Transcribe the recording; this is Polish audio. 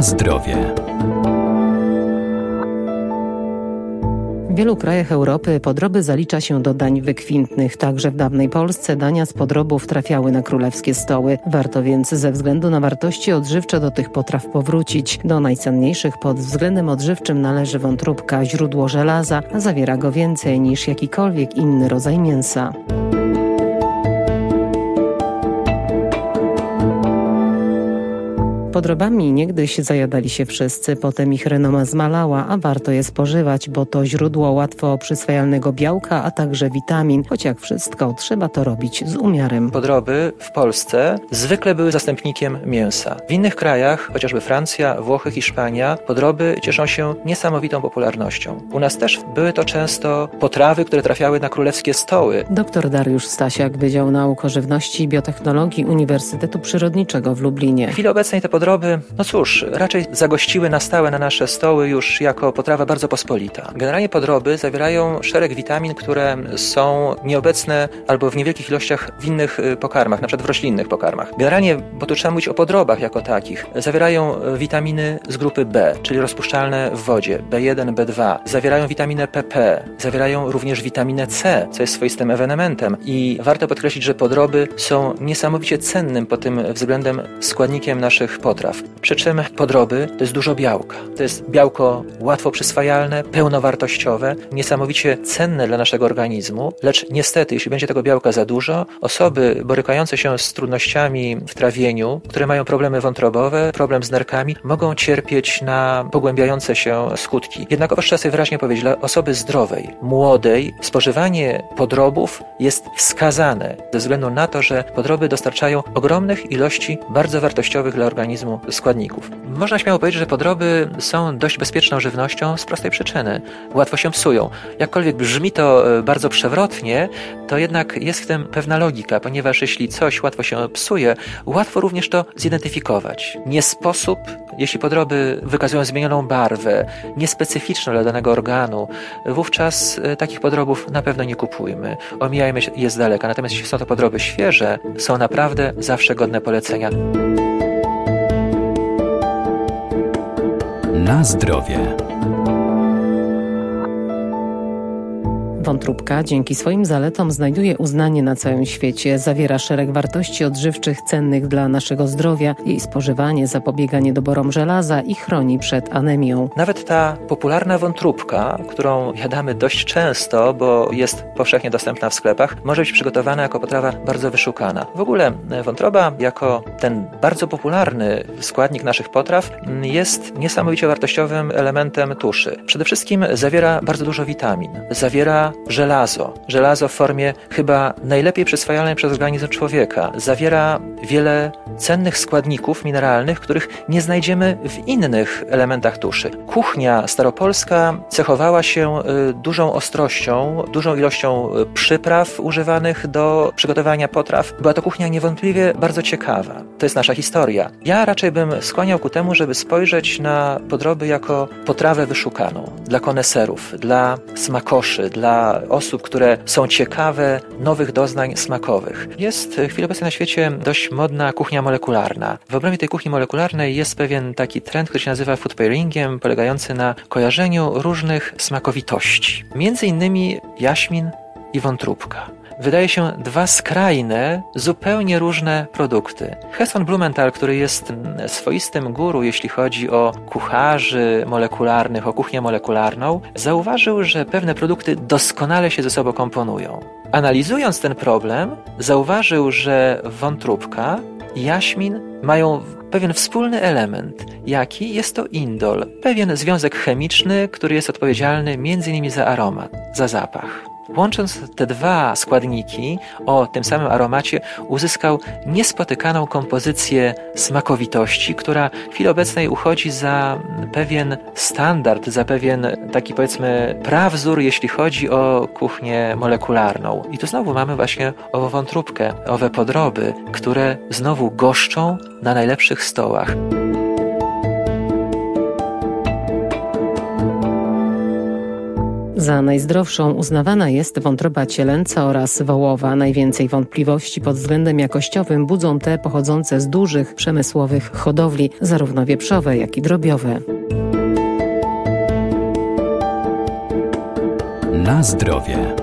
Na zdrowie. W wielu krajach Europy podroby zalicza się do dań wykwintnych. Także w dawnej Polsce dania z podrobów trafiały na królewskie stoły. Warto więc ze względu na wartości odżywcze do tych potraw powrócić. Do najcenniejszych pod względem odżywczym należy wątróbka, źródło żelaza, a zawiera go więcej niż jakikolwiek inny rodzaj mięsa. Podrobami niegdyś zajadali się wszyscy, potem ich renoma zmalała, a warto je spożywać, bo to źródło łatwo przyswajalnego białka, a także witamin, choć jak wszystko trzeba to robić z umiarem. Podroby w Polsce zwykle były zastępnikiem mięsa. W innych krajach, chociażby Francja, Włochy, Hiszpania, podroby cieszą się niesamowitą popularnością. U nas też były to często potrawy, które trafiały na królewskie stoły. Dr Dariusz Stasiak, Wydział Nauk o Żywności i Biotechnologii Uniwersytetu Przyrodniczego w Lublinie. W chwili obecnej te podroby, no cóż, raczej zagościły na stałe na nasze stoły już jako potrawa bardzo pospolita. Generalnie podroby zawierają szereg witamin, które są nieobecne albo w niewielkich ilościach w innych y, pokarmach, na przykład w roślinnych pokarmach. Generalnie, bo tu trzeba mówić o podrobach jako takich, zawierają witaminy z grupy B, czyli rozpuszczalne w wodzie, B1, B2. Zawierają witaminę PP, zawierają również witaminę C, co jest swoistym ewenementem i warto podkreślić, że podroby są niesamowicie cennym pod tym względem składnikiem naszych potraw. Przy czym podroby to jest dużo białka. To jest białko łatwo przyswajalne, pełnowartościowe, niesamowicie cenne dla naszego organizmu, lecz niestety, jeśli będzie tego białka za dużo, osoby borykające się z trudnościami w trawieniu, które mają problemy wątrobowe, problem z nerkami, mogą cierpieć na pogłębiające się skutki. Jednakowoż trzeba sobie wyraźnie powiedzieć, dla osoby zdrowej, młodej, spożywanie podrobów jest wskazane ze względu na to, że podroby dostarczają ogromnych ilości bardzo wartościowych dla organizmu składników. Można śmiało powiedzieć, że podroby są dość bezpieczną żywnością z prostej przyczyny. Łatwo się psują. Jakkolwiek brzmi to e, bardzo przewrotnie, to jednak jest w tym pewna logika, ponieważ jeśli coś łatwo się psuje, łatwo również to zidentyfikować. Nie sposób, jeśli podroby wykazują zmienioną barwę, niespecyficzną dla danego organu, wówczas e, takich podrobów na pewno nie kupujmy. Omijajmy je z daleka. Natomiast jeśli są to podroby świeże, są naprawdę zawsze godne polecenia. Na zdrowie. Wątróbka dzięki swoim zaletom znajduje uznanie na całym świecie. Zawiera szereg wartości odżywczych cennych dla naszego zdrowia. Jej spożywanie zapobiega niedoborom żelaza i chroni przed anemią. Nawet ta popularna wątróbka, którą jadamy dość często, bo jest powszechnie dostępna w sklepach, może być przygotowana jako potrawa bardzo wyszukana. W ogóle wątroba jako ten bardzo popularny składnik naszych potraw jest niesamowicie wartościowym elementem tuszy. Przede wszystkim zawiera bardzo dużo witamin. Zawiera żelazo. Żelazo w formie chyba najlepiej przyswajalnej przez organizm człowieka. Zawiera wiele cennych składników mineralnych, których nie znajdziemy w innych elementach tuszy. Kuchnia staropolska cechowała się y, dużą ostrością, dużą ilością y, przypraw używanych do przygotowania potraw. Była to kuchnia niewątpliwie bardzo ciekawa. To jest nasza historia. Ja raczej bym skłaniał ku temu, żeby spojrzeć na podroby jako potrawę wyszukaną dla koneserów, dla smakoszy, dla osób, które są ciekawe nowych doznań smakowych. Jest w chwili obecnej na świecie dość modna kuchnia molekularna. W obrębie tej kuchni molekularnej jest pewien taki trend, który się nazywa food pairingiem, polegający na kojarzeniu różnych smakowitości. Między innymi jaśmin i wątróbka wydaje się dwa skrajne, zupełnie różne produkty. Heston Blumenthal, który jest swoistym guru, jeśli chodzi o kucharzy molekularnych, o kuchnię molekularną, zauważył, że pewne produkty doskonale się ze sobą komponują. Analizując ten problem, zauważył, że wątróbka jaśmin mają pewien wspólny element. Jaki? Jest to indol, pewien związek chemiczny, który jest odpowiedzialny m.in. za aromat, za zapach. Łącząc te dwa składniki o tym samym aromacie, uzyskał niespotykaną kompozycję smakowitości, która w chwili obecnej uchodzi za pewien standard, za pewien taki powiedzmy prawzór, jeśli chodzi o kuchnię molekularną. I tu znowu mamy właśnie ową wątróbkę, owe podroby, które znowu goszczą na najlepszych stołach. Za najzdrowszą uznawana jest wątroba cielęca oraz wołowa. Najwięcej wątpliwości pod względem jakościowym budzą te pochodzące z dużych, przemysłowych hodowli, zarówno wieprzowe, jak i drobiowe. Na zdrowie.